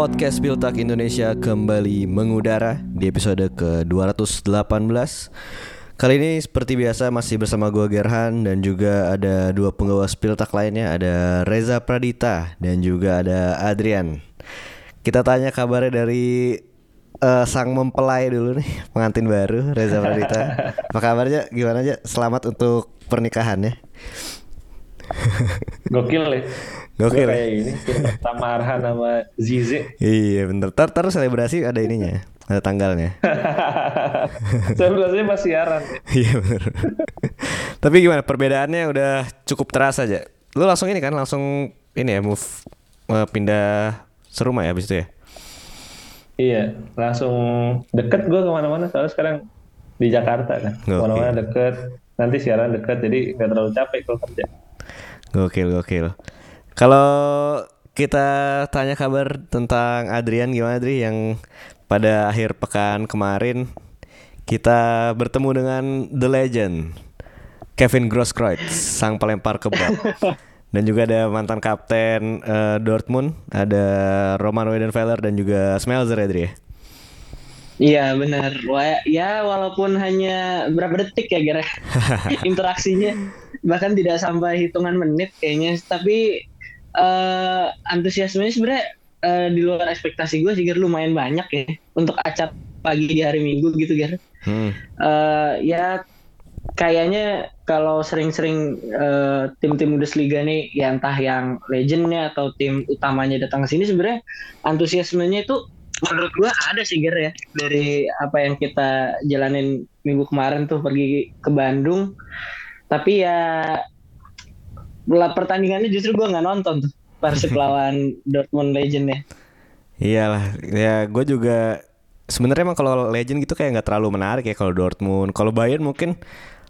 Podcast Piltak Indonesia kembali mengudara di episode ke-218 Kali ini seperti biasa masih bersama gue Gerhan dan juga ada dua penggawa Spiltak lainnya Ada Reza Pradita dan juga ada Adrian. Kita tanya kabarnya dari uh, sang mempelai dulu nih Pengantin baru Reza Pradita. Apa kabarnya? Gimana aja? Selamat untuk pernikahannya Gokil ya Gokil. Ya? kayak ini sama Arhan sama Zize Iya bener. Ntar, ntar selebrasi ada ininya Ada tanggalnya. Saya rasanya pas siaran. Iya bener. Tapi gimana perbedaannya udah cukup terasa aja. Lu langsung ini kan langsung ini ya move eh, pindah serumah ya abis itu ya? Iya langsung deket gue ke mana-mana Soalnya sekarang di Jakarta kan. Ke mana-mana deket Nanti siaran deket Jadi gak terlalu capek kalau kerja. Gokil gokil Kalau kita tanya kabar tentang Adrian gimana Adri yang pada akhir pekan kemarin kita bertemu dengan The Legend Kevin Grosskreutz sang pelempar kebab. Dan juga ada mantan kapten eh, Dortmund ada Roman Weidenfeller dan juga Smelzer ya Adri ya Iya benar. Ya walaupun hanya berapa detik ya kira interaksinya. Bahkan tidak sampai hitungan menit kayaknya. Tapi eh antusiasmenya sebenarnya eh, di luar ekspektasi gue sih Ger, lumayan banyak ya untuk acara pagi di hari Minggu gitu Ger. Hmm. Eh, ya kayaknya kalau sering-sering eh, tim-tim Bundesliga nih ya entah yang legendnya atau tim utamanya datang ke sini sebenarnya antusiasmenya itu menurut gua ada sih Ger ya dari apa yang kita jalanin minggu kemarin tuh pergi ke Bandung tapi ya pertandingannya justru gua nggak nonton tuh Persib lawan Dortmund Legend ya Iyalah, ya gue juga sebenarnya emang kalau Legend gitu kayak nggak terlalu menarik ya kalau Dortmund. Kalau Bayern mungkin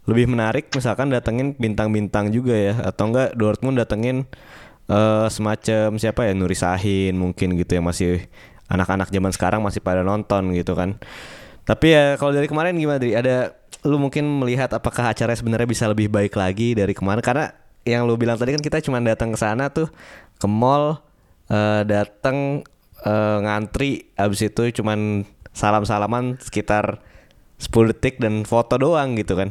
lebih menarik misalkan datengin bintang-bintang juga ya atau enggak Dortmund datengin eh, semacam siapa ya Nuri Sahin mungkin gitu yang masih anak-anak zaman sekarang masih pada nonton gitu kan. Tapi ya kalau dari kemarin gimana Dri? Ada lu mungkin melihat apakah acara sebenarnya bisa lebih baik lagi dari kemarin karena yang lu bilang tadi kan kita cuma datang ke sana tuh ke mall eh, datang eh, ngantri abis itu cuman salam-salaman sekitar 10 detik dan foto doang gitu kan.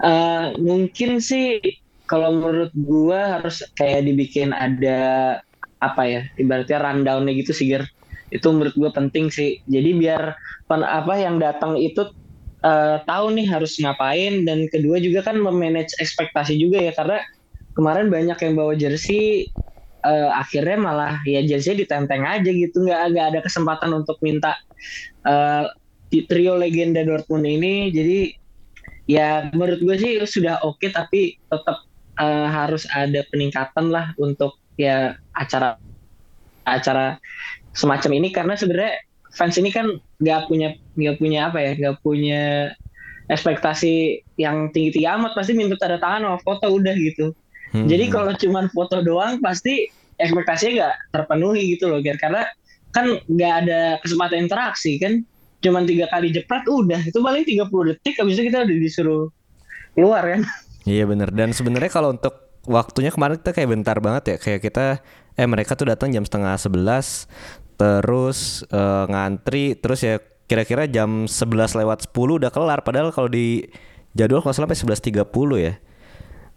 Eh, mungkin sih kalau menurut gua harus kayak dibikin ada apa ya ibaratnya rundownnya gitu sih Ger itu menurut gua penting sih jadi biar apa yang datang itu eh, tahu nih harus ngapain dan kedua juga kan memanage ekspektasi juga ya karena kemarin banyak yang bawa jersey eh, akhirnya malah ya jersey ditenteng aja gitu. Nggak nggak ada kesempatan untuk minta eh, di trio legenda Dortmund ini. Jadi ya menurut gue sih sudah oke tapi tetap eh, harus ada peningkatan lah untuk ya acara acara semacam ini. Karena sebenarnya fans ini kan nggak punya nggak punya apa ya nggak punya ekspektasi yang tinggi tinggi amat. Pasti minta tanda tangan sama foto udah gitu. Hmm. jadi kalau cuman foto doang pasti ekspektasinya nggak terpenuhi gitu loh Ger. karena kan nggak ada kesempatan interaksi kan? Cuman tiga kali jepret udah. Itu paling 30 detik habis itu kita udah disuruh keluar kan? Iya bener. Dan sebenarnya kalau untuk waktunya kemarin kita kayak bentar banget ya. Kayak kita Eh mereka tuh datang jam setengah sebelas Terus eh, ngantri Terus ya kira-kira jam 11 lewat 10 udah kelar Padahal kalau di jadwal kalau sampai 11.30 ya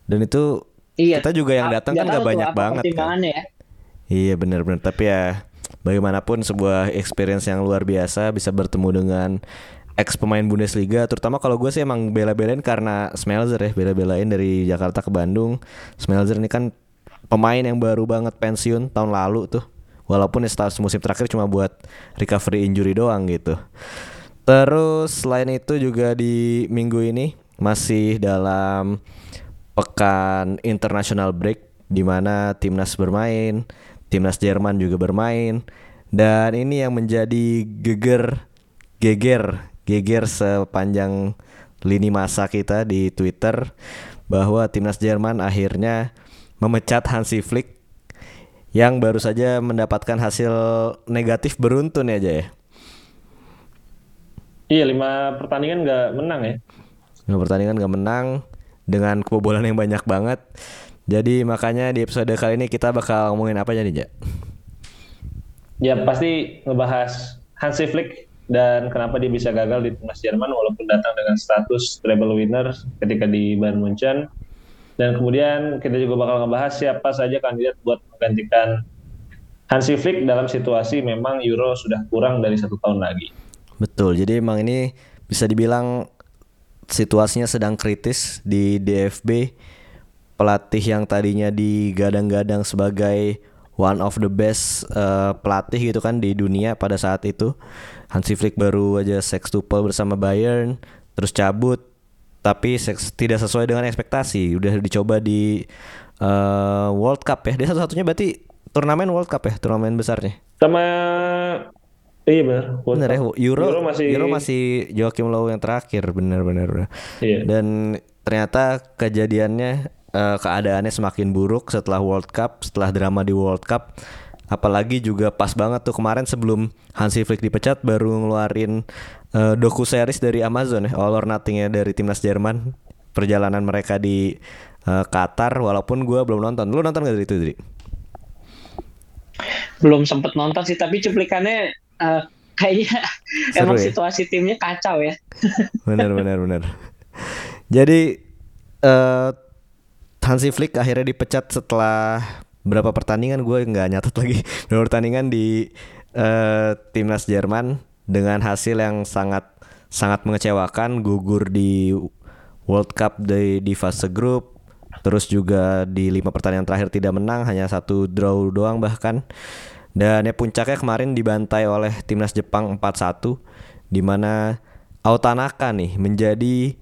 Dan itu Iya. Kita juga yang datang kan Nggak banyak banget kan. ya. Iya bener-bener Tapi ya bagaimanapun sebuah experience yang luar biasa Bisa bertemu dengan ex pemain Bundesliga Terutama kalau gue sih emang bela-belain karena Smelzer ya Bela-belain dari Jakarta ke Bandung Smelzer ini kan pemain yang baru banget pensiun tahun lalu tuh Walaupun status musim terakhir cuma buat recovery injury doang gitu. Terus selain itu juga di minggu ini masih dalam pekan international break di mana timnas bermain, timnas Jerman juga bermain. Dan ini yang menjadi geger geger geger sepanjang lini masa kita di Twitter bahwa timnas Jerman akhirnya memecat Hansi Flick yang baru saja mendapatkan hasil negatif beruntun ya Jay. Iya lima pertandingan nggak menang ya Lima pertandingan gak menang dengan kebobolan yang banyak banget. Jadi makanya di episode kali ini kita bakal ngomongin apa jadi, Ja? ya pasti ngebahas Hansi Flick dan kenapa dia bisa gagal di timnas Jerman walaupun datang dengan status treble winner ketika di Bayern Munchen. Dan kemudian kita juga bakal ngebahas siapa saja kandidat buat menggantikan Hansi Flick dalam situasi memang Euro sudah kurang dari satu tahun lagi. Betul, jadi emang ini bisa dibilang situasinya sedang kritis di DFB. Pelatih yang tadinya digadang-gadang sebagai one of the best uh, pelatih gitu kan di dunia pada saat itu. Hansi Flick baru aja sextuple bersama Bayern, terus cabut, tapi tidak sesuai dengan ekspektasi. Udah dicoba di uh, World Cup ya. Dia satu-satunya berarti turnamen World Cup ya, turnamen besarnya. Sama Iya benar. Bener ya, Euro, Euro masih Euro masih Joachim Low yang terakhir, benar-benar. Iya. Dan ternyata kejadiannya uh, keadaannya semakin buruk setelah World Cup, setelah drama di World Cup. Apalagi juga pas banget tuh kemarin sebelum Hansi Flick dipecat baru ngeluarin uh, doku series dari Amazon ya, All or Nothing ya dari timnas Jerman. Perjalanan mereka di uh, Qatar walaupun gue belum nonton. Lu nonton gak dari itu, Dri? Belum sempet nonton sih, tapi cuplikannya uh, kayaknya Seru emang ya? situasi timnya kacau ya. benar benar benar. Jadi uh, Hansi Flick akhirnya dipecat setelah berapa pertandingan gue nggak nyatet lagi berapa pertandingan di uh, timnas Jerman dengan hasil yang sangat sangat mengecewakan gugur di World Cup di, di fase grup terus juga di lima pertandingan terakhir tidak menang hanya satu draw doang bahkan. Dan ya puncaknya kemarin dibantai oleh timnas Jepang 4-1 di mana Autanaka nih menjadi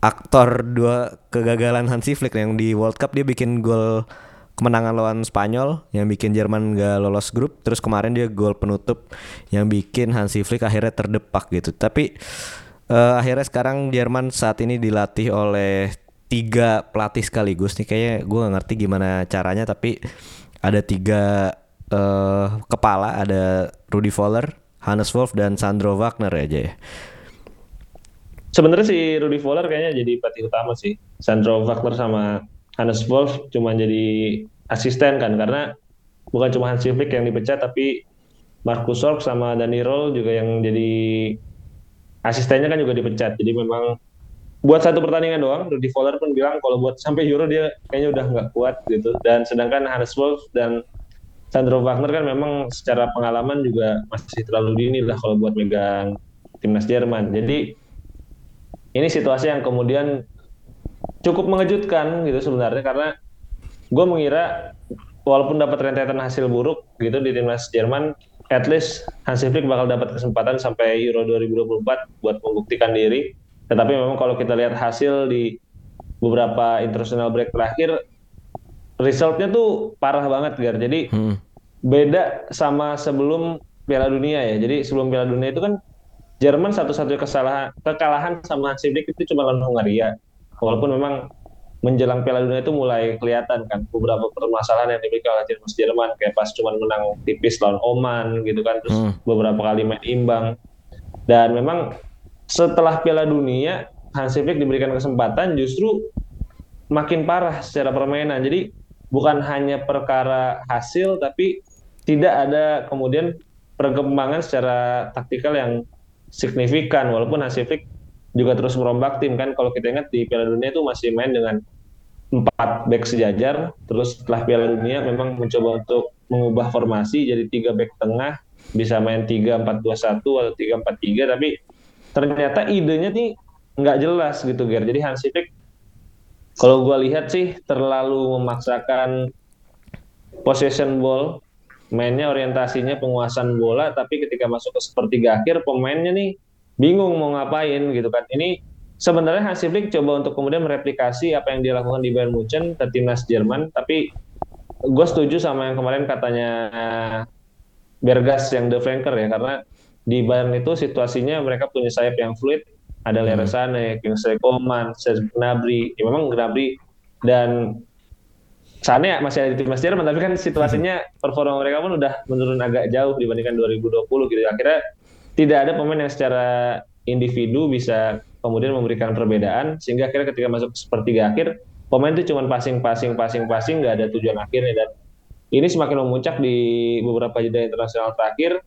aktor dua kegagalan Hansi Flick yang di World Cup dia bikin gol kemenangan lawan Spanyol yang bikin Jerman gak lolos grup. Terus kemarin dia gol penutup yang bikin Hansi Flick akhirnya terdepak gitu. Tapi uh, akhirnya sekarang Jerman saat ini dilatih oleh tiga pelatih sekaligus nih. Kayaknya gue gak ngerti gimana caranya tapi ada tiga uh, kepala. Ada Rudy Voller, Hannes Wolf dan Sandro Wagner aja ya sebenarnya si Rudy Voller kayaknya jadi pelatih utama sih. Sandro Wagner sama Hannes Wolf cuma jadi asisten kan karena bukan cuma Hansi Flick yang dipecat tapi Markus Sorg sama Dani Roll juga yang jadi asistennya kan juga dipecat. Jadi memang buat satu pertandingan doang Rudy Voller pun bilang kalau buat sampai Euro dia kayaknya udah nggak kuat gitu. Dan sedangkan Hannes Wolf dan Sandro Wagner kan memang secara pengalaman juga masih terlalu dini lah kalau buat megang timnas Jerman. Jadi ini situasi yang kemudian cukup mengejutkan gitu sebenarnya karena gue mengira walaupun dapat rentetan hasil buruk gitu di timnas Jerman, at least Hansi Flick bakal dapat kesempatan sampai Euro 2024 buat membuktikan diri. Tetapi memang kalau kita lihat hasil di beberapa international break terakhir, resultnya tuh parah banget Gar. Jadi hmm. beda sama sebelum Piala Dunia ya. Jadi sebelum Piala Dunia itu kan Jerman satu-satunya kesalahan kekalahan sama Hansi Flick itu cuma lawan Hungaria. Walaupun memang menjelang Piala Dunia itu mulai kelihatan kan beberapa permasalahan yang dimiliki oleh timnas Jerman kayak pas cuma menang tipis lawan Oman gitu kan terus hmm. beberapa kali main imbang. Dan memang setelah Piala Dunia Hansi Flick diberikan kesempatan justru makin parah secara permainan. Jadi bukan hanya perkara hasil tapi tidak ada kemudian perkembangan secara taktikal yang signifikan. Walaupun Hasifik juga terus merombak tim kan. Kalau kita ingat di Piala Dunia itu masih main dengan empat back sejajar. Terus setelah Piala Dunia memang mencoba untuk mengubah formasi jadi tiga back tengah bisa main tiga empat dua satu atau tiga empat tiga tapi ternyata idenya nih nggak jelas gitu Ger. Jadi Hansi Flick kalau gue lihat sih terlalu memaksakan possession ball. Mainnya orientasinya penguasaan bola tapi ketika masuk ke sepertiga akhir pemainnya nih bingung mau ngapain gitu kan. Ini sebenarnya Hansi Flick coba untuk kemudian mereplikasi apa yang dilakukan di Bayern Munchen ke timnas Jerman tapi gue setuju sama yang kemarin katanya Bergas yang the flanker ya karena di Bayern itu situasinya mereka punya sayap yang fluid ada hmm. Leresane, Kingsley Coman, Serge Gnabry, ya memang Gnabry dan Sane masih ada di timnas Jerman tapi kan situasinya performa mereka pun udah menurun agak jauh dibandingkan 2020 gitu. Akhirnya tidak ada pemain yang secara individu bisa kemudian memberikan perbedaan sehingga akhirnya ketika masuk sepertiga akhir pemain itu cuma passing passing passing passing nggak ada tujuan akhirnya. Dan ini semakin memuncak di beberapa jeda internasional terakhir.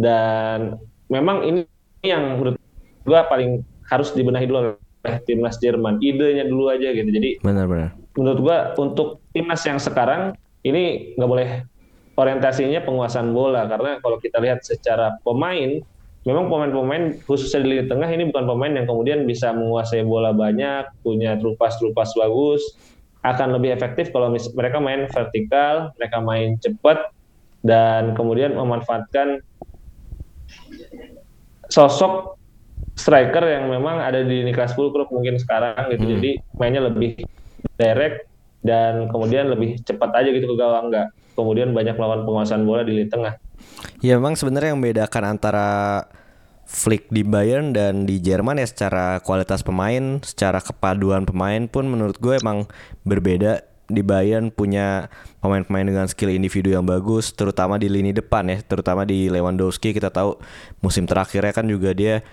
Dan memang ini yang menurut gue paling harus dibenahi dulu oleh timnas Jerman. Idenya dulu aja gitu. Jadi benar-benar menurut gue untuk timnas yang sekarang ini nggak boleh orientasinya penguasaan bola. Karena kalau kita lihat secara pemain memang pemain-pemain khususnya di lini tengah ini bukan pemain yang kemudian bisa menguasai bola banyak, punya trupas-trupas bagus, akan lebih efektif kalau mereka main vertikal, mereka main cepat dan kemudian memanfaatkan sosok striker yang memang ada di Niklas Fulkrug mungkin sekarang gitu. Hmm. Jadi mainnya lebih direct dan kemudian lebih cepat aja gitu ke gawang nggak kemudian banyak melawan penguasaan bola di lini tengah. Ya memang sebenarnya yang membedakan antara Flick di Bayern dan di Jerman ya secara kualitas pemain, secara kepaduan pemain pun menurut gue emang berbeda. Di Bayern punya pemain-pemain dengan skill individu yang bagus, terutama di lini depan ya, terutama di Lewandowski kita tahu musim terakhirnya kan juga dia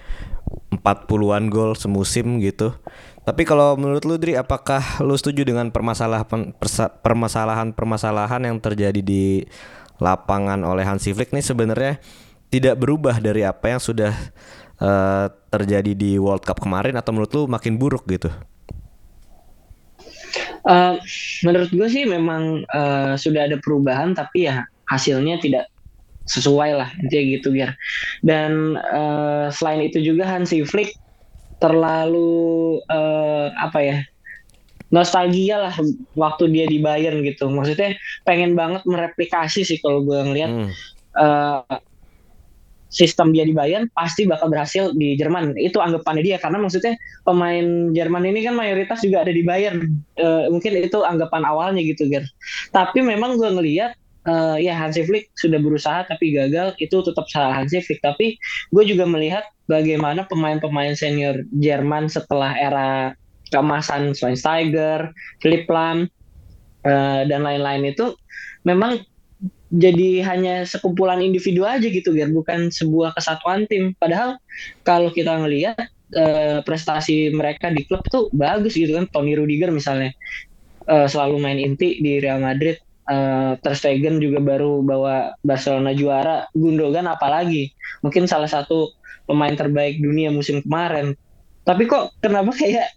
40-an gol semusim gitu. Tapi kalau menurut lu Dri, apakah lu setuju dengan permasalahan permasalahan-permasalahan yang terjadi di lapangan oleh Hansi Flick nih sebenarnya tidak berubah dari apa yang sudah uh, terjadi di World Cup kemarin atau menurut lu makin buruk gitu? Uh, menurut gue sih memang uh, sudah ada perubahan tapi ya hasilnya tidak sesuai lah intinya gitu biar dan uh, selain itu juga Hansi Flick terlalu uh, apa ya nostalgia lah waktu dia di Bayern gitu. Maksudnya pengen banget mereplikasi sih kalau gue ngeliat. Hmm. uh, sistem dia di Bayern pasti bakal berhasil di Jerman. Itu anggapannya dia karena maksudnya pemain Jerman ini kan mayoritas juga ada di Bayern. Uh, mungkin itu anggapan awalnya gitu Ger. Tapi memang gue ngelihat uh, ya Hansi Flick sudah berusaha tapi gagal. Itu tetap salah Hansi Flick. Tapi gue juga melihat bagaimana pemain-pemain senior Jerman setelah era keemasan Schweinsteiger, Philipp Lahm uh, dan lain-lain itu memang jadi hanya sekumpulan individu aja gitu Ger bukan sebuah kesatuan tim. Padahal kalau kita ngelihat uh, prestasi mereka di klub tuh bagus gitu kan. Tony Rudiger misalnya uh, selalu main inti di Real Madrid. Uh, Ter Stegen juga baru bawa Barcelona juara. Gundogan apalagi. Mungkin salah satu pemain terbaik dunia musim kemarin. Tapi kok kenapa kayak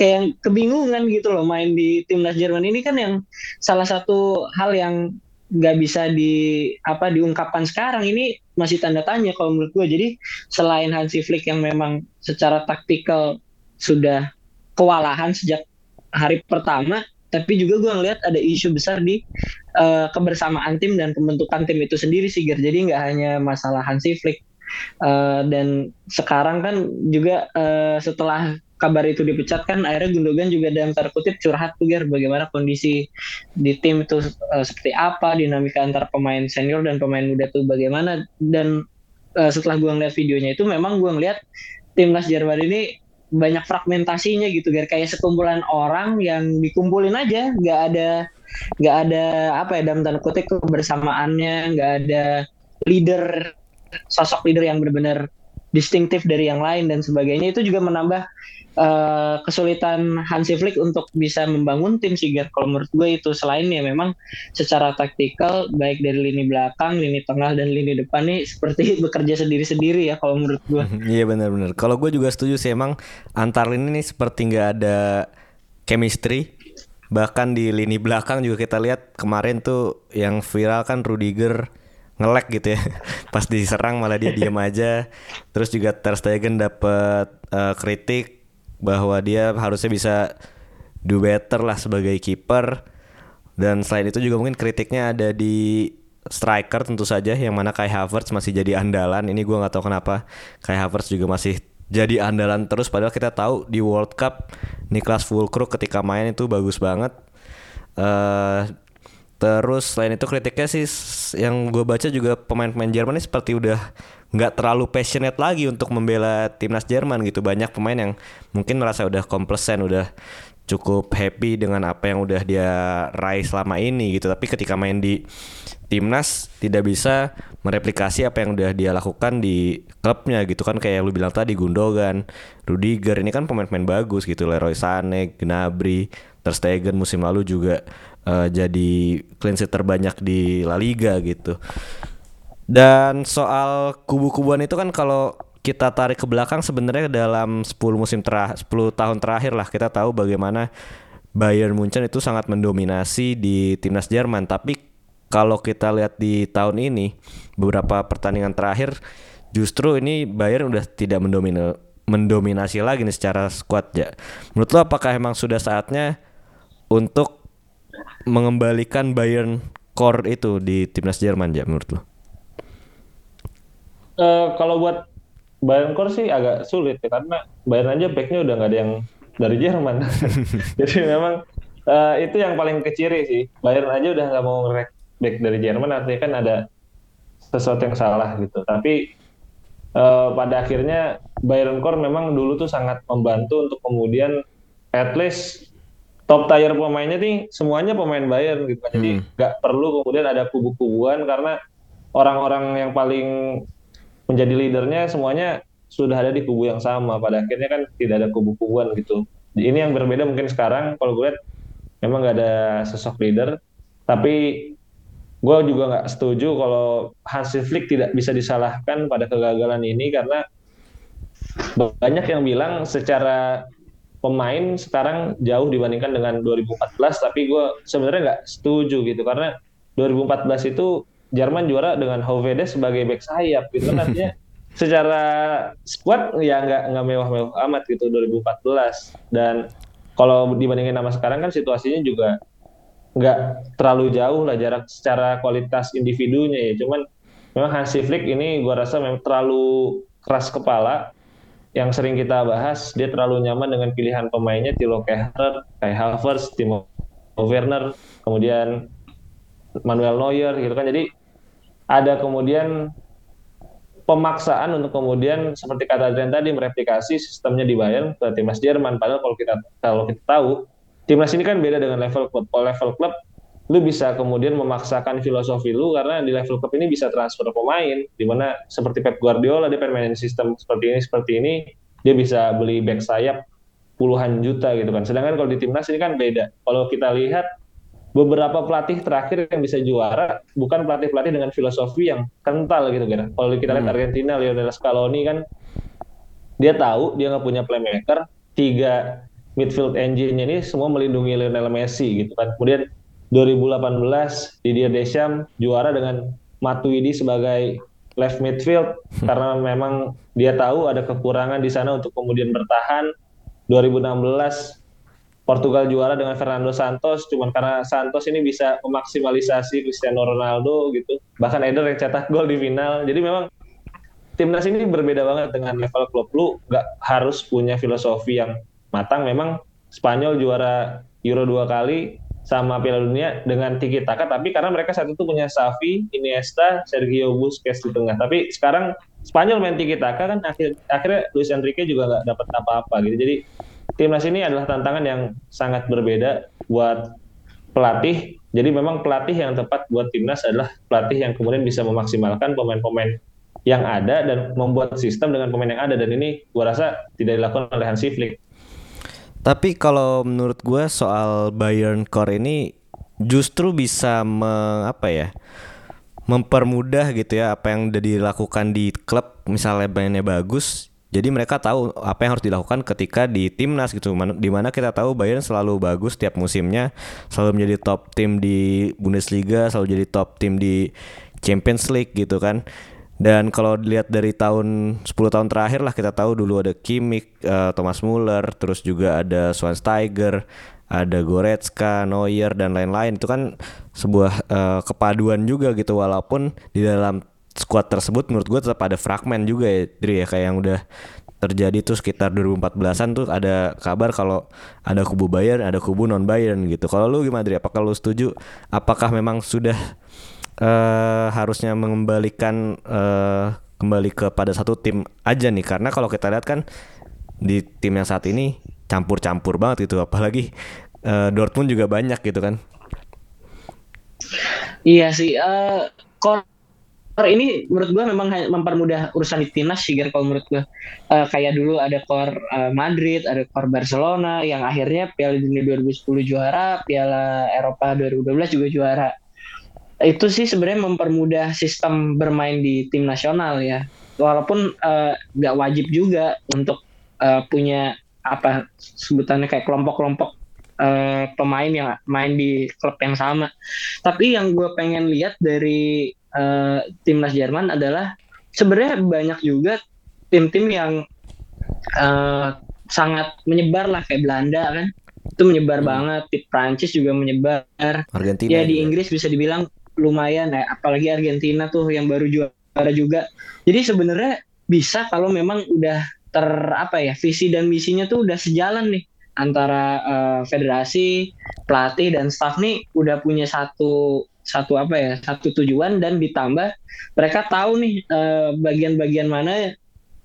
kayak kebingungan gitu loh main di timnas Jerman. Ini kan yang salah satu hal yang nggak bisa di apa diungkapkan sekarang. Ini masih tanda tanya kalau menurut gue jadi selain Hansi Flick yang memang secara taktikal sudah kewalahan sejak hari pertama tapi juga gue ngeliat ada isu besar di uh, kebersamaan tim dan pembentukan tim itu sendiri sih Ger. jadi nggak hanya masalah Hansi Flick uh, dan sekarang kan juga uh, setelah kabar itu dipecat kan akhirnya Gundogan juga dalam tanda kutip curhat tuh Ger bagaimana kondisi di tim itu uh, seperti apa dinamika antara pemain senior dan pemain muda tuh bagaimana. Dan uh, setelah gue ngeliat videonya itu memang gue ngeliat timnas Jerman ini banyak fragmentasinya gitu Ger. Kayak sekumpulan orang yang dikumpulin aja nggak ada nggak ada apa ya dalam tanda kutip kebersamaannya nggak ada leader sosok leader yang benar-benar distintif dari yang lain dan sebagainya. Itu juga menambah uh, kesulitan Hansi Flick untuk bisa membangun tim sih Kalau menurut gue itu selain ya memang secara taktikal baik dari lini belakang, lini tengah dan lini depan nih seperti bekerja sendiri-sendiri ya kalau menurut gue. Iya benar-benar. Kalau gue juga setuju sih emang antar lini nih seperti nggak ada chemistry. Bahkan di lini belakang juga kita lihat kemarin tuh yang viral kan Rudiger ngelek gitu ya pas diserang malah dia diam aja terus juga Ter Stegen dapat uh, kritik bahwa dia harusnya bisa do better lah sebagai kiper. Dan selain itu juga mungkin kritiknya ada di striker tentu saja yang mana Kai Havertz masih jadi andalan. Ini gue nggak tahu kenapa Kai Havertz juga masih jadi andalan terus. Padahal kita tahu di World Cup Niklas Fulkrug ketika main itu bagus banget. Uh, Terus selain itu kritiknya sih yang gue baca juga pemain-pemain Jerman ini seperti udah nggak terlalu passionate lagi untuk membela timnas Jerman gitu. Banyak pemain yang mungkin merasa udah komplesen, udah cukup happy dengan apa yang udah dia raih selama ini gitu. Tapi ketika main di timnas tidak bisa mereplikasi apa yang udah dia lakukan di klubnya gitu kan kayak lu bilang tadi Gundogan, Rudiger ini kan pemain-pemain bagus gitu Leroy Sané, Gnabry, Ter Stegen musim lalu juga uh, jadi clean sheet terbanyak di La Liga gitu. Dan soal kubu-kubuan itu kan kalau kita tarik ke belakang sebenarnya dalam 10 musim terakhir 10 tahun terakhir lah kita tahu bagaimana Bayern Munchen itu sangat mendominasi di timnas Jerman tapi kalau kita lihat di tahun ini beberapa pertandingan terakhir justru ini Bayern udah tidak mendomina, mendominasi lagi nih secara squad ya. Menurut lo apakah emang sudah saatnya untuk mengembalikan Bayern core itu di timnas Jerman ya menurut lo? Uh, kalau buat Bayern core sih agak sulit ya karena Bayern aja backnya udah nggak ada yang dari Jerman. Jadi memang uh, itu yang paling keciri sih. Bayern aja udah nggak mau ngerek back dari Jerman artinya kan ada sesuatu yang salah gitu. Tapi uh, pada akhirnya Bayern core memang dulu tuh sangat membantu untuk kemudian at least top tier pemainnya nih semuanya pemain Bayern gitu. Jadi hmm. nggak hmm. perlu kemudian ada kubu-kubuan karena orang-orang yang paling menjadi leadernya semuanya sudah ada di kubu yang sama. Pada akhirnya kan tidak ada kubu-kubuan gitu. Ini yang berbeda mungkin sekarang kalau gue lihat memang nggak ada sosok leader. Tapi gue juga nggak setuju kalau Hansi Flick tidak bisa disalahkan pada kegagalan ini karena banyak yang bilang secara pemain sekarang jauh dibandingkan dengan 2014 tapi gue sebenarnya nggak setuju gitu. Karena 2014 itu Jerman juara dengan Hovede sebagai back sayap gitu kan. Artinya secara squad ya nggak nggak mewah-mewah amat gitu 2014 dan kalau dibandingin sama sekarang kan situasinya juga nggak terlalu jauh lah jarak secara kualitas individunya ya. Cuman memang Hansi Flick ini gua rasa memang terlalu keras kepala yang sering kita bahas dia terlalu nyaman dengan pilihan pemainnya Tilo Kehrer, Kai Havertz, Timo Werner, kemudian Manuel Neuer gitu kan. Jadi ada kemudian pemaksaan untuk kemudian seperti kata Adrian tadi mereplikasi sistemnya di Bayern ke timnas Jerman. Padahal kalau kita kalau kita tahu timnas ini kan beda dengan level klub level klub lu bisa kemudian memaksakan filosofi lu karena di level klub ini bisa transfer pemain di mana seperti Pep Guardiola dia permanen sistem seperti ini seperti ini dia bisa beli back sayap puluhan juta gitu kan sedangkan kalau di timnas ini kan beda kalau kita lihat beberapa pelatih terakhir yang bisa juara bukan pelatih-pelatih dengan filosofi yang kental gitu kan. Kalau kita lihat hmm. Argentina Lionel Scaloni kan dia tahu dia nggak punya playmaker, tiga midfield engine-nya ini semua melindungi Lionel Messi gitu kan. Kemudian 2018 Didier Deschamps juara dengan Matuidi sebagai left midfield. Hmm. karena memang dia tahu ada kekurangan di sana untuk kemudian bertahan. 2016 Portugal juara dengan Fernando Santos. Cuman karena Santos ini bisa memaksimalisasi Cristiano Ronaldo gitu. Bahkan Eder yang cetak gol di final. Jadi memang timnas ini berbeda banget dengan level klub. Lu nggak harus punya filosofi yang matang. Memang Spanyol juara Euro dua kali sama Piala Dunia dengan tiki taka tapi karena mereka saat itu punya Xavi, Iniesta, Sergio Busquets di tengah tapi sekarang Spanyol main tiki taka kan akhir, akhirnya Luis Enrique juga nggak dapat apa-apa gitu jadi timnas ini adalah tantangan yang sangat berbeda buat pelatih. Jadi memang pelatih yang tepat buat timnas adalah pelatih yang kemudian bisa memaksimalkan pemain-pemain yang ada dan membuat sistem dengan pemain yang ada dan ini gua rasa tidak dilakukan oleh Hansi Flick. Tapi kalau menurut gue soal Bayern Core ini justru bisa me, apa ya? mempermudah gitu ya apa yang udah dilakukan di klub misalnya mainnya bagus jadi mereka tahu apa yang harus dilakukan ketika di timnas gitu. Di mana kita tahu Bayern selalu bagus tiap musimnya, selalu menjadi top tim di Bundesliga, selalu jadi top tim di Champions League gitu kan. Dan kalau dilihat dari tahun 10 tahun terakhir lah kita tahu dulu ada Kimmich, uh, Thomas Muller, terus juga ada Schweinsteiger, ada Goretzka, Neuer dan lain-lain. Itu kan sebuah uh, kepaduan juga gitu walaupun di dalam squad tersebut menurut gue tetap ada fragmen juga ya Dri ya kayak yang udah terjadi tuh sekitar 2014-an tuh ada kabar kalau ada kubu Bayern, ada kubu non Bayern gitu. Kalau lu gimana Dri? Apakah lu setuju? Apakah memang sudah uh, harusnya mengembalikan uh, kembali kepada satu tim aja nih? Karena kalau kita lihat kan di tim yang saat ini campur-campur banget gitu, apalagi uh, Dortmund juga banyak gitu kan. Iya sih, uh, ini menurut gua memang mempermudah urusan di timnas sih kalau menurut gua Eh, kayak dulu ada core eh, Madrid ada core Barcelona yang akhirnya Piala Dunia 2010 juara Piala Eropa 2012 juga juara itu sih sebenarnya mempermudah sistem bermain di tim nasional ya walaupun eh, nggak wajib juga untuk eh, punya apa sebutannya kayak kelompok-kelompok eh, pemain yang main di klub yang sama tapi yang gue pengen lihat dari eh, timnas Jerman adalah sebenarnya banyak juga tim-tim yang eh, sangat menyebar lah kayak Belanda kan itu menyebar banget di Prancis juga menyebar Argentina. ya di juga. Inggris bisa dibilang lumayan ya apalagi Argentina tuh yang baru juara juga. Jadi sebenarnya bisa kalau memang udah ter apa ya visi dan misinya tuh udah sejalan nih antara eh, federasi pelatih dan staff nih udah punya satu satu apa ya satu tujuan dan ditambah mereka tahu nih eh, bagian-bagian mana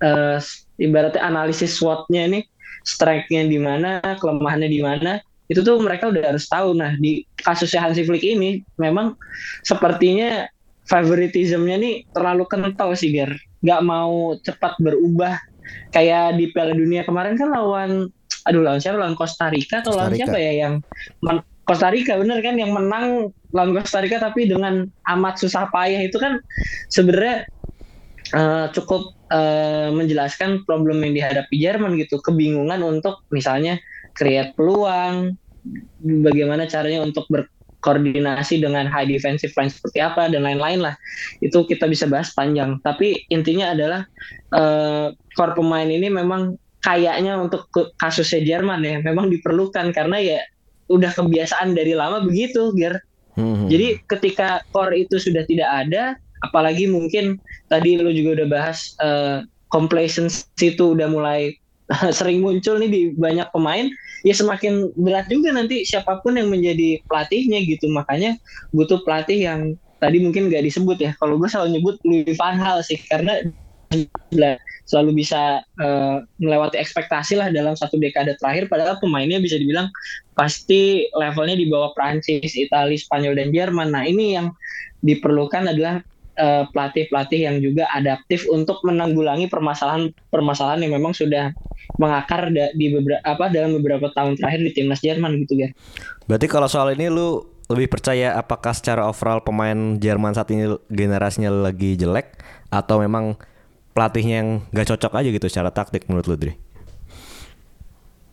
eh, ibaratnya analisis SWOT-nya nih strike-nya di mana kelemahannya di mana itu tuh mereka udah harus tahu. Nah di kasusnya Hansi Flick ini memang sepertinya favoritismnya nih terlalu kental sih Ger. Nggak mau cepat berubah. Kayak di Piala Dunia kemarin kan lawan aduh lawan siapa? Lawan Costa Rica atau Costa lawan siapa ya yang men- Costa Rica bener kan? Yang menang lawan Costa Rica tapi dengan amat susah payah. Itu kan sebenarnya eh, cukup eh, menjelaskan problem yang dihadapi Jerman gitu. Kebingungan untuk misalnya create peluang bagaimana caranya untuk berkoordinasi dengan high defensive line seperti apa dan lain-lain lah. Itu kita bisa bahas panjang. Tapi intinya adalah eh, core pemain ini memang kayaknya untuk kasusnya Jerman ya memang diperlukan karena ya udah kebiasaan dari lama begitu Ger. Hmm. jadi ketika core itu sudah tidak ada, apalagi mungkin tadi lu juga udah bahas eh, complacency itu udah mulai sering muncul nih di banyak pemain, ya semakin berat juga nanti siapa pun yang menjadi pelatihnya gitu. Makanya butuh pelatih yang tadi mungkin gak disebut ya. Kalau gue selalu nyebut Louis van Gaal sih karena selalu bisa eh, melewati ekspektasi lah dalam satu dekade terakhir padahal pemainnya bisa dibilang pasti levelnya di bawah Prancis, Italia, Spanyol dan Jerman. Nah, ini yang diperlukan adalah eh, pelatih-pelatih yang juga adaptif untuk menanggulangi permasalahan-permasalahan yang memang sudah mengakar da- di beberapa apa dalam beberapa tahun terakhir di timnas Jerman gitu ya. Berarti kalau soal ini lu lebih percaya apakah secara overall pemain Jerman saat ini generasinya lagi jelek atau memang pelatihnya yang gak cocok aja gitu secara taktik menurut lu Dri?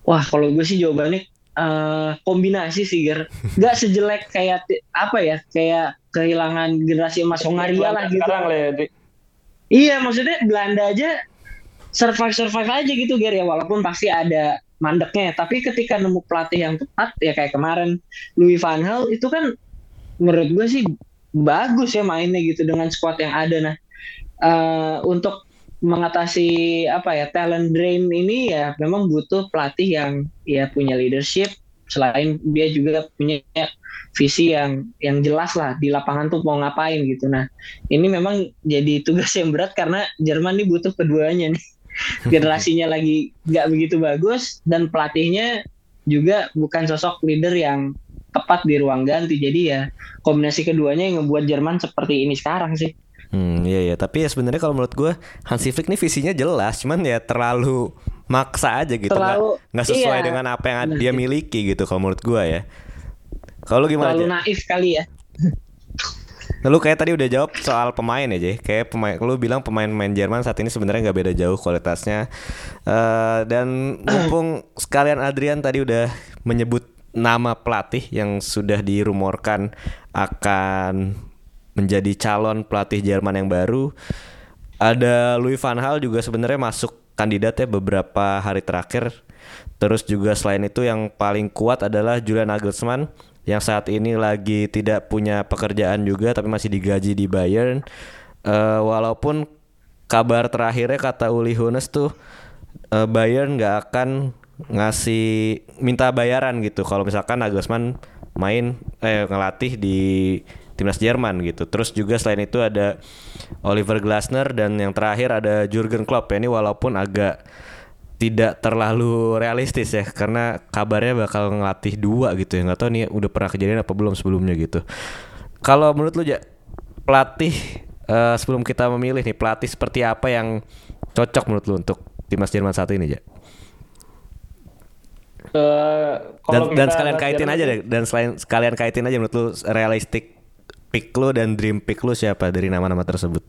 Wah, kalau gue sih jawabannya eh, kombinasi sih, Ger. Gak sejelek kayak apa ya, kayak kehilangan generasi emas Hongaria lah gitu. Sekarang lah ya, Di. Iya, maksudnya Belanda aja survive survive aja gitu, Ger ya. Walaupun pasti ada mandeknya, tapi ketika nemu pelatih yang tepat ya kayak kemarin Louis van Gaal itu kan menurut gue sih bagus ya mainnya gitu dengan squad yang ada. Nah, eh, untuk mengatasi apa ya talent drain ini ya memang butuh pelatih yang ya punya leadership. Selain dia juga punya visi yang yang jelas lah di lapangan tuh mau ngapain gitu. Nah ini memang jadi tugas yang berat karena Jerman nih butuh keduanya nih. Generasinya lagi nggak begitu bagus dan pelatihnya juga bukan sosok leader yang tepat di ruang ganti. Jadi ya kombinasi keduanya yang membuat Jerman seperti ini sekarang sih Hmm, iya iya, tapi ya sebenarnya kalau menurut gue Hansi Flick nih visinya jelas, cuman ya terlalu maksa aja gitu, nggak Terlalu, nggak sesuai iya. dengan apa yang dia miliki gitu kalau menurut gue ya. Kalau gimana terlalu aja? naif kali ya Lu kayak tadi udah jawab soal pemain ya, Jay. Kayak pemain lu bilang pemain-pemain Jerman saat ini sebenarnya nggak beda jauh kualitasnya. Eh, dan mumpung sekalian Adrian tadi udah menyebut nama pelatih yang sudah dirumorkan akan menjadi calon pelatih Jerman yang baru. Ada Louis van Gaal juga sebenarnya masuk kandidat ya beberapa hari terakhir. Terus juga selain itu yang paling kuat adalah Julian Nagelsmann yang saat ini lagi tidak punya pekerjaan juga tapi masih digaji di Bayern. Eh, walaupun kabar terakhirnya kata Uli Hoeneß tuh eh, Bayern nggak akan ngasih minta bayaran gitu kalau misalkan Nagelsmann main eh ngelatih di timnas Jerman gitu. Terus juga selain itu ada Oliver Glasner dan yang terakhir ada Jurgen Klopp ya ini walaupun agak tidak terlalu realistis ya karena kabarnya bakal ngelatih dua gitu ya nggak tahu nih udah pernah kejadian apa belum sebelumnya gitu. Kalau menurut lu ya pelatih eh, sebelum kita memilih nih pelatih seperti apa yang cocok menurut lu untuk timnas Jerman saat ini, Ja? Eh, Dan, dan sekalian kaitin Jerman aja deh, dan selain sekalian kaitin aja menurut lu realistik pick lu dan dream pick lu siapa dari nama-nama tersebut?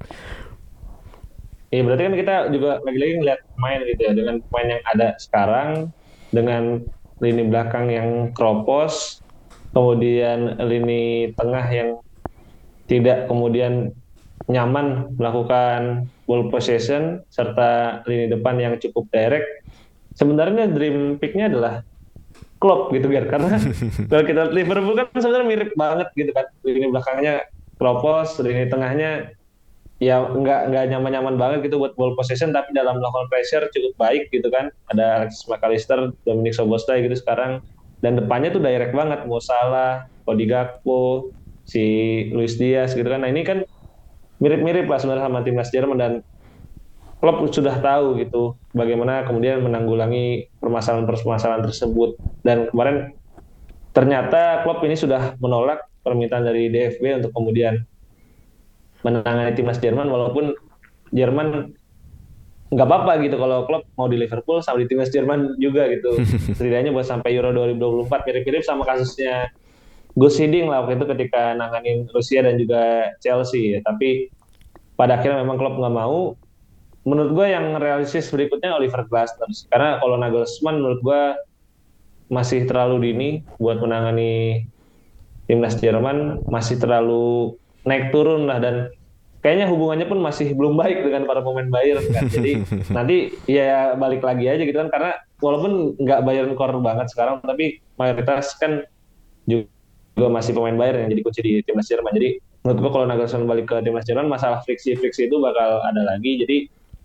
Iya berarti kan kita juga lagi-lagi ngeliat pemain gitu ya dengan pemain yang ada sekarang dengan lini belakang yang kropos, kemudian lini tengah yang tidak kemudian nyaman melakukan ball possession serta lini depan yang cukup direct. Sebenarnya dream picknya adalah Klopp gitu kan karena kalau kita Liverpool kan sebenarnya mirip banget gitu kan. Lini belakangnya kropos, lini tengahnya ya nggak nggak nyaman-nyaman banget gitu buat ball possession tapi dalam melakukan pressure cukup baik gitu kan. Ada Alexis McAllister, Dominic Soboslai gitu sekarang. Dan depannya tuh direct banget Mo Salah, Cody Gakpo, si Luis Diaz gitu kan. Nah ini kan mirip-mirip lah sebenarnya sama timnas Jerman dan Klopp sudah tahu gitu bagaimana kemudian menanggulangi permasalahan-permasalahan tersebut. Dan kemarin ternyata Klopp ini sudah menolak permintaan dari DFB untuk kemudian menangani timnas Jerman walaupun Jerman nggak apa-apa gitu kalau klub mau di Liverpool sama di timnas Jerman juga gitu. Setidaknya buat sampai Euro 2024 mirip-mirip sama kasusnya Gus Hiddink lah waktu itu ketika nanganin Rusia dan juga Chelsea. Ya tapi pada akhirnya memang klub nggak mau menurut gue yang realistis berikutnya Oliver Glasner karena kalau Nagelsmann menurut gue masih terlalu dini buat menangani timnas Jerman masih terlalu naik turun lah dan kayaknya hubungannya pun masih belum baik dengan para pemain Bayern kan. Jadi nanti ya balik lagi aja gitu kan karena walaupun nggak Bayern core banget sekarang tapi mayoritas kan juga masih pemain Bayern yang jadi kunci di timnas Jerman. Jadi menurut gua kalau Nagelsmann balik ke timnas Jerman masalah friksi-friksi itu bakal ada lagi. Jadi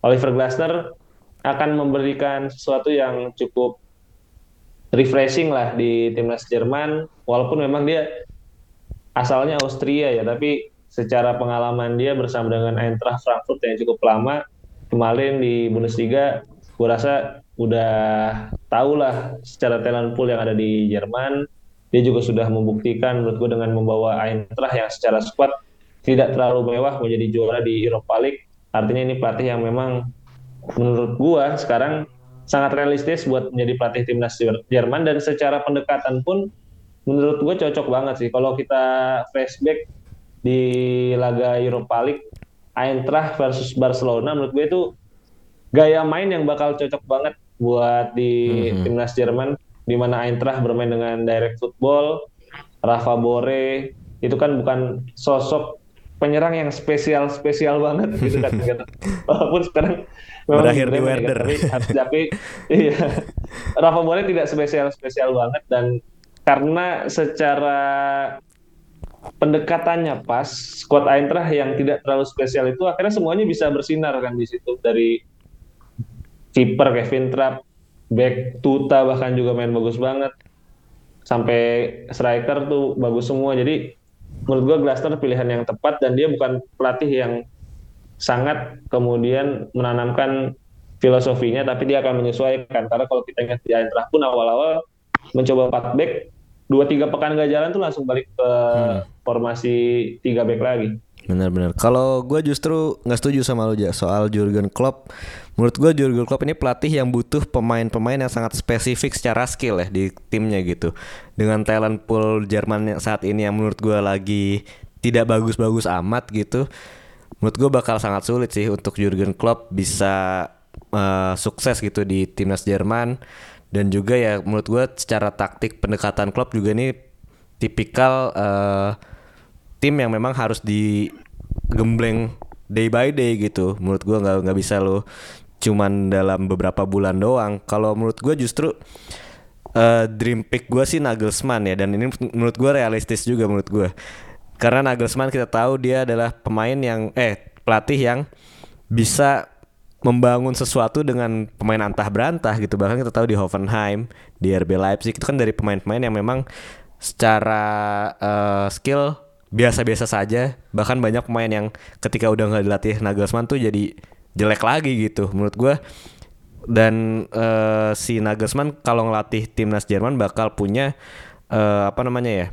Oliver Glasner akan memberikan sesuatu yang cukup refreshing lah di timnas Jerman walaupun memang dia asalnya Austria ya, tapi secara pengalaman dia bersama dengan Eintracht Frankfurt yang cukup lama kemarin di Bundesliga, gue rasa udah tahu lah secara talent pool yang ada di Jerman. Dia juga sudah membuktikan menurut gue dengan membawa Eintracht yang secara squad tidak terlalu mewah menjadi juara di Europa League. Artinya ini pelatih yang memang menurut gue sekarang sangat realistis buat menjadi pelatih timnas Jerman dan secara pendekatan pun menurut gue cocok banget sih. Kalau kita flashback di laga Europa League, Eintracht versus Barcelona, menurut gue itu gaya main yang bakal cocok banget buat di mm-hmm. timnas Jerman, di mana Eintracht bermain dengan direct football, Rafa Bore itu kan bukan sosok penyerang yang spesial spesial banget gitu kan gitu. walaupun sekarang berakhir di Werder tapi, tapi iya Rafa Bore tidak spesial spesial banget dan karena secara pendekatannya pas squad Eintracht yang tidak terlalu spesial itu akhirnya semuanya bisa bersinar kan di situ dari kiper Kevin Trapp, back Tuta bahkan juga main bagus banget. Sampai striker tuh bagus semua. Jadi menurut gua Glasner pilihan yang tepat dan dia bukan pelatih yang sangat kemudian menanamkan filosofinya tapi dia akan menyesuaikan karena kalau kita ingat di Eintracht pun awal-awal mencoba 4 back dua tiga pekan gak jalan tuh langsung balik ke hmm. formasi tiga back lagi. Benar-benar. Kalau gue justru nggak setuju sama lo aja soal Jurgen Klopp. Menurut gue Jurgen Klopp ini pelatih yang butuh pemain-pemain yang sangat spesifik secara skill ya di timnya gitu. Dengan talent pool Jerman yang saat ini yang menurut gue lagi tidak bagus-bagus amat gitu. Menurut gue bakal sangat sulit sih untuk Jurgen Klopp bisa uh, sukses gitu di timnas Jerman dan juga ya menurut gue secara taktik pendekatan klub juga ini tipikal uh, tim yang memang harus digembleng day by day gitu menurut gue nggak nggak bisa lo cuman dalam beberapa bulan doang. Kalau menurut gue justru uh, dream pick gue sih Nagelsmann ya dan ini menurut gue realistis juga menurut gue karena Nagelsmann kita tahu dia adalah pemain yang eh pelatih yang bisa membangun sesuatu dengan pemain antah berantah gitu. Bahkan kita tahu di Hoffenheim di RB Leipzig itu kan dari pemain-pemain yang memang secara uh, skill biasa-biasa saja. Bahkan banyak pemain yang ketika udah nggak dilatih Nagelsmann tuh jadi jelek lagi gitu menurut gue dan uh, si Nagelsmann kalau ngelatih timnas Jerman bakal punya uh, apa namanya ya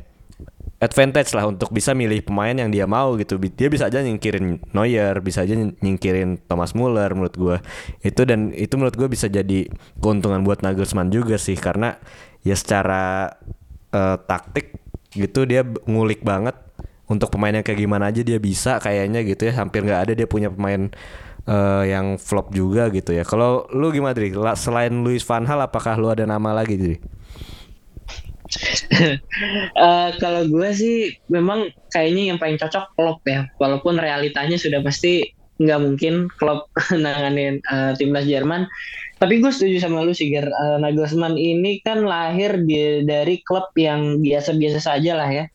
advantage lah untuk bisa milih pemain yang dia mau gitu. Dia bisa aja nyingkirin Neuer, bisa aja nyingkirin Thomas Muller menurut gua. Itu dan itu menurut gua bisa jadi keuntungan buat Nagelsmann juga sih karena ya secara uh, taktik gitu dia ngulik banget untuk pemain yang kayak gimana aja dia bisa kayaknya gitu ya. Hampir nggak ada dia punya pemain uh, yang flop juga gitu ya. Kalau lu gimana Dri? Selain Luis Van Hal apakah lu ada nama lagi Dri? uh, kalau gue sih memang kayaknya yang paling cocok Klopp ya walaupun realitanya sudah pasti nggak mungkin Klopp nanganin uh, timnas Jerman tapi gue setuju sama lu sih uh, Nagelsmann ini kan lahir di, dari klub yang biasa-biasa saja lah ya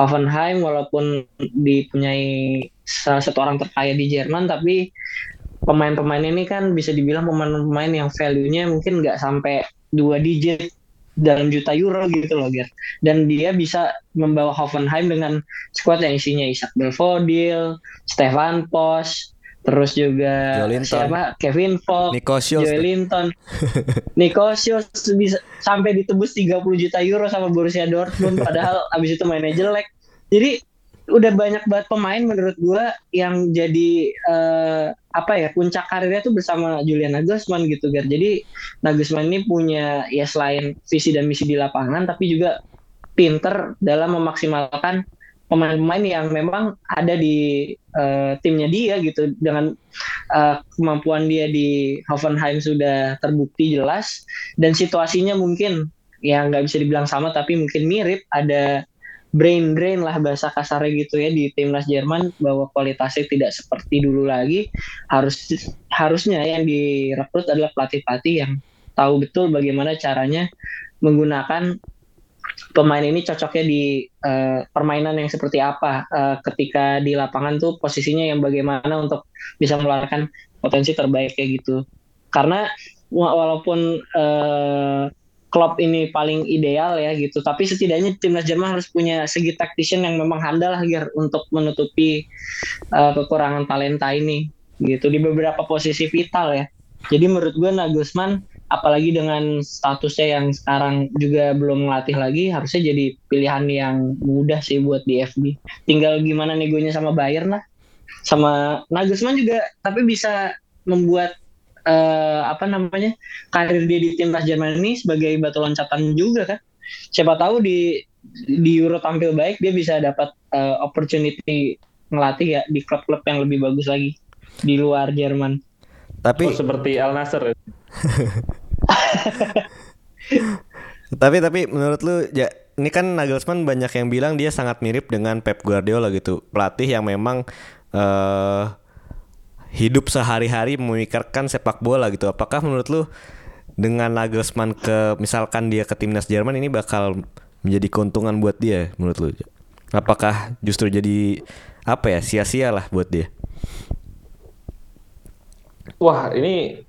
Hoffenheim walaupun dipunyai salah satu orang terkaya di Jerman tapi pemain-pemain ini kan bisa dibilang pemain-pemain yang value-nya mungkin nggak sampai dua digit dalam juta euro gitu loh Ger. Dan dia bisa membawa Hoffenheim dengan squad yang isinya Isaac Belfodil, Stefan Pos, terus juga siapa Kevin Fox, Nico Joe Linton, Nico bisa sampai ditebus 30 juta euro sama Borussia Dortmund padahal abis itu mainnya jelek. Jadi udah banyak banget pemain menurut gua yang jadi uh, apa ya puncak karirnya tuh bersama Julian Nagelsmann gitu Gar. Jadi Nagelsmann ini punya ya selain visi dan misi di lapangan tapi juga pinter dalam memaksimalkan pemain-pemain yang memang ada di uh, timnya dia gitu dengan uh, kemampuan dia di Hoffenheim sudah terbukti jelas dan situasinya mungkin ya nggak bisa dibilang sama tapi mungkin mirip ada brain drain lah bahasa kasarnya gitu ya di timnas Jerman bahwa kualitasnya tidak seperti dulu lagi. Harus harusnya yang direkrut adalah pelatih-pelatih yang tahu betul bagaimana caranya menggunakan pemain ini cocoknya di uh, permainan yang seperti apa. Uh, ketika di lapangan tuh posisinya yang bagaimana untuk bisa mengeluarkan potensi terbaik kayak gitu. Karena walaupun uh, Klopp ini paling ideal ya gitu. Tapi setidaknya timnas Jerman harus punya segi tactician yang memang handal lah Ger, untuk menutupi uh, kekurangan talenta ini gitu di beberapa posisi vital ya. Jadi menurut gue Nagelsmann apalagi dengan statusnya yang sekarang juga belum melatih lagi harusnya jadi pilihan yang mudah sih buat di FB. Tinggal gimana negonya sama Bayern lah. Sama Nagelsmann juga tapi bisa membuat uh, apa namanya karir dia di timnas Jerman ini sebagai batu loncatan juga kan siapa tahu di di Euro tampil baik dia bisa dapat uh, opportunity ngelatih ya di klub-klub yang lebih bagus lagi di luar Jerman. Tapi oh, seperti Al Nasser. Tapi tapi menurut lu ya ini kan Nagelsmann banyak yang bilang dia sangat mirip dengan Pep Guardiola gitu pelatih yang memang uh, hidup sehari-hari memikirkan sepak bola gitu. Apakah menurut lu dengan Nagelsmann ke misalkan dia ke timnas Jerman ini bakal menjadi keuntungan buat dia menurut lu? Apakah justru jadi apa ya sia-sia lah buat dia? Wah ini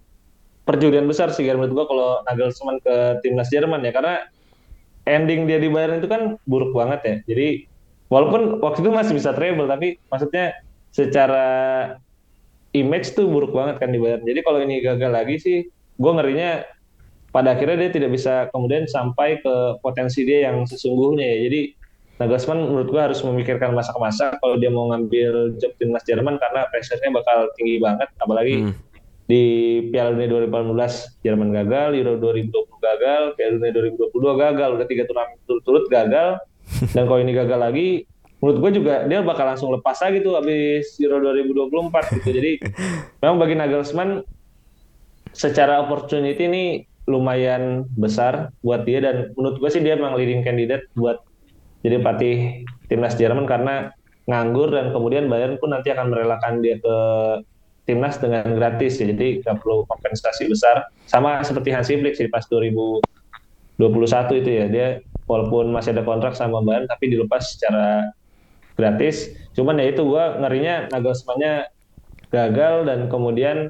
perjudian besar sih menurut gua kalau Nagelsmann ke timnas Jerman ya karena ending dia di Bayern itu kan buruk banget ya. Jadi walaupun waktu itu masih bisa treble tapi maksudnya secara image tuh buruk banget kan di Bayern. Jadi kalau ini gagal lagi sih, gue ngerinya pada akhirnya dia tidak bisa kemudian sampai ke potensi dia yang sesungguhnya ya. Jadi Nagelsmann menurut gue harus memikirkan masa-masa kalau dia mau ngambil job timnas Jerman karena pressure-nya bakal tinggi banget, apalagi hmm. di Piala Dunia 2018 Jerman gagal, Euro 2020 gagal, Piala Dunia 2022 gagal, udah tiga turnamen turut-turut gagal. Dan kalau ini gagal lagi, menurut gue juga dia bakal langsung lepas lagi tuh habis Euro 2024 gitu. Jadi memang bagi Nagelsmann secara opportunity ini lumayan besar buat dia dan menurut gue sih dia memang leading candidate buat jadi pelatih timnas Jerman karena nganggur dan kemudian Bayern pun nanti akan merelakan dia ke timnas dengan gratis ya. Jadi nggak perlu kompensasi besar. Sama seperti Hansi Flick sih pas 2021 itu ya. Dia walaupun masih ada kontrak sama Bayern tapi dilepas secara gratis. Cuman ya itu gue ngerinya Nagelsmann-nya gagal dan kemudian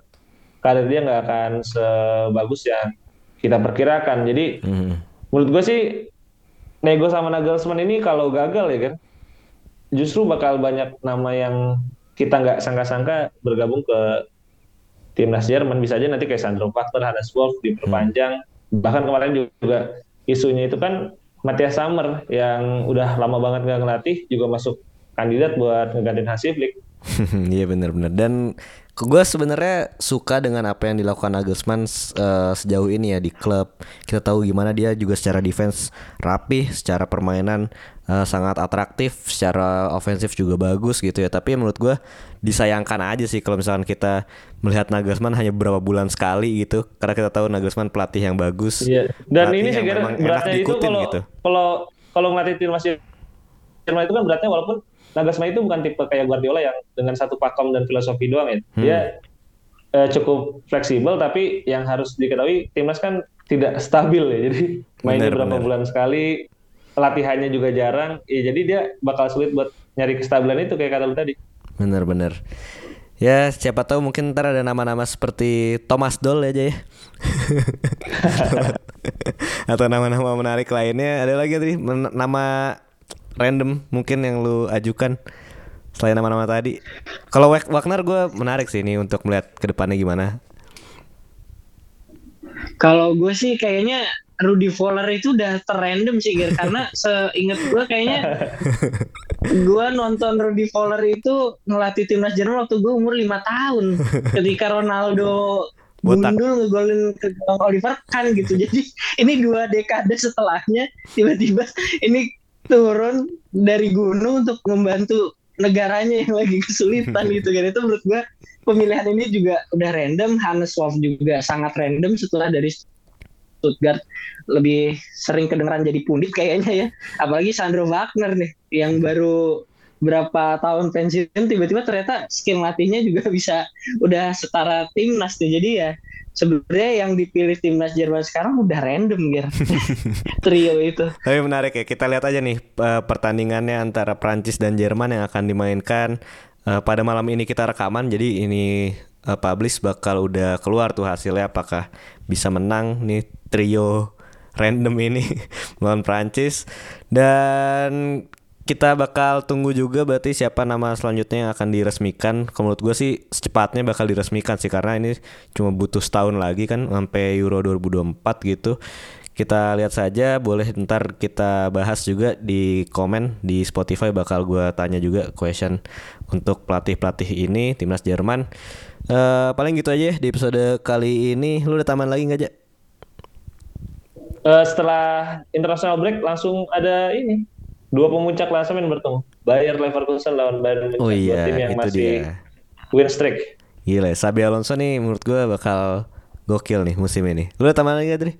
karir dia nggak akan sebagus yang kita perkirakan. Jadi hmm. menurut gue sih nego sama Nagelsmann ini kalau gagal ya kan, justru bakal banyak nama yang kita nggak sangka-sangka bergabung ke timnas Jerman. Bisa aja nanti kayak Sandro Wagner, Hannes Wolf diperpanjang. Hmm. Bahkan kemarin juga isunya itu kan Matias Summer yang udah lama banget nggak ngelatih juga masuk kandidat buat ngegantiin Hansi Flick. Iya benar-benar dan gue sebenarnya suka dengan apa yang dilakukan Nagelsmann uh, sejauh ini ya di klub. Kita tahu gimana dia juga secara defense rapi, secara permainan uh, sangat atraktif, secara ofensif juga bagus gitu ya. Tapi menurut gue disayangkan aja sih kalau misalkan kita melihat Nagelsmann hanya beberapa bulan sekali gitu. Karena kita tahu Nagelsmann pelatih yang bagus. Iya. Dan ini sih beratnya itu kalau gitu. kalau kalau ngelatih tim masih Jerman itu kan beratnya walaupun Nagelsmann itu bukan tipe kayak Guardiola yang dengan satu pakem dan filosofi doang ya. Hmm. Dia eh, cukup fleksibel tapi yang harus diketahui timnas kan tidak stabil ya. Jadi mainnya bener, berapa bener. bulan sekali, latihannya juga jarang. Ya jadi dia bakal sulit buat nyari kestabilan itu kayak kata lu tadi. Bener-bener. Ya siapa tahu mungkin ntar ada nama-nama seperti Thomas Doll aja ya Atau nama-nama menarik lainnya Ada lagi tadi nama random mungkin yang lu ajukan selain nama-nama tadi. Kalau Wagner gue menarik sih ini untuk melihat ke depannya gimana. Kalau gue sih kayaknya Rudy Fowler itu udah terrandom sih Gir karena seingat gue kayaknya gue nonton Rudy Fowler itu ngelatih timnas Jerman waktu gue umur lima tahun ketika Ronaldo Botak. gundul ngegolin ke Oliver kan gitu jadi ini dua dekade setelahnya tiba-tiba ini turun dari gunung untuk membantu negaranya yang lagi kesulitan gitu kan. Itu menurut gua pemilihan ini juga udah random Hannes Wolf juga sangat random setelah dari Stuttgart. Lebih sering kedengeran jadi pundit kayaknya ya. Apalagi Sandro Wagner nih yang baru berapa tahun pensiun tiba-tiba ternyata skill latihnya juga bisa udah setara timnas tuh jadi ya sebenarnya yang dipilih timnas Jerman sekarang udah random gitu trio itu. Tapi menarik ya kita lihat aja nih pertandingannya antara Prancis dan Jerman yang akan dimainkan. Uh, pada malam ini kita rekaman jadi ini uh, publish bakal udah keluar tuh hasilnya apakah bisa menang nih trio random ini melawan Prancis. Dan kita bakal tunggu juga berarti siapa nama selanjutnya yang akan diresmikan. Kalau menurut gue sih secepatnya bakal diresmikan sih karena ini cuma butuh setahun lagi kan sampai Euro 2024 gitu. Kita lihat saja, boleh ntar kita bahas juga di komen di Spotify bakal gue tanya juga question untuk pelatih-pelatih ini timnas Jerman. Uh, paling gitu aja di episode kali ini. Lu udah taman lagi nggak aja? Uh, setelah international break langsung ada ini dua pemuncak klasemen bertemu. Bayer Leverkusen lawan Bayern Munchen. Oh iya, tim yang itu masih dia. win streak. Gila, Sabi Alonso nih menurut gue bakal gokil nih musim ini. Lu ada tambahan lagi Adri?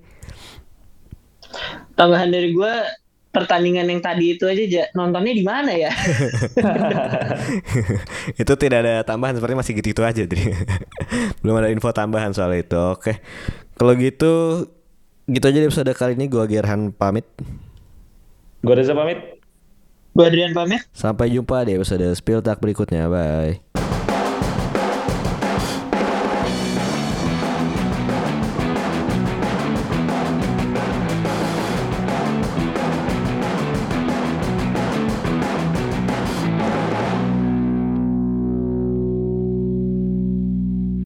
Tambahan dari gue pertandingan yang tadi itu aja nontonnya di mana ya? itu tidak ada tambahan seperti masih gitu-gitu aja, Dri. Belum ada info tambahan soal itu. Oke. Kalau gitu gitu aja di episode kali ini gue Gerhan pamit. Gue Reza pamit. Gue Adrian pamit. Sampai jumpa di episode Spill Tak berikutnya. Bye.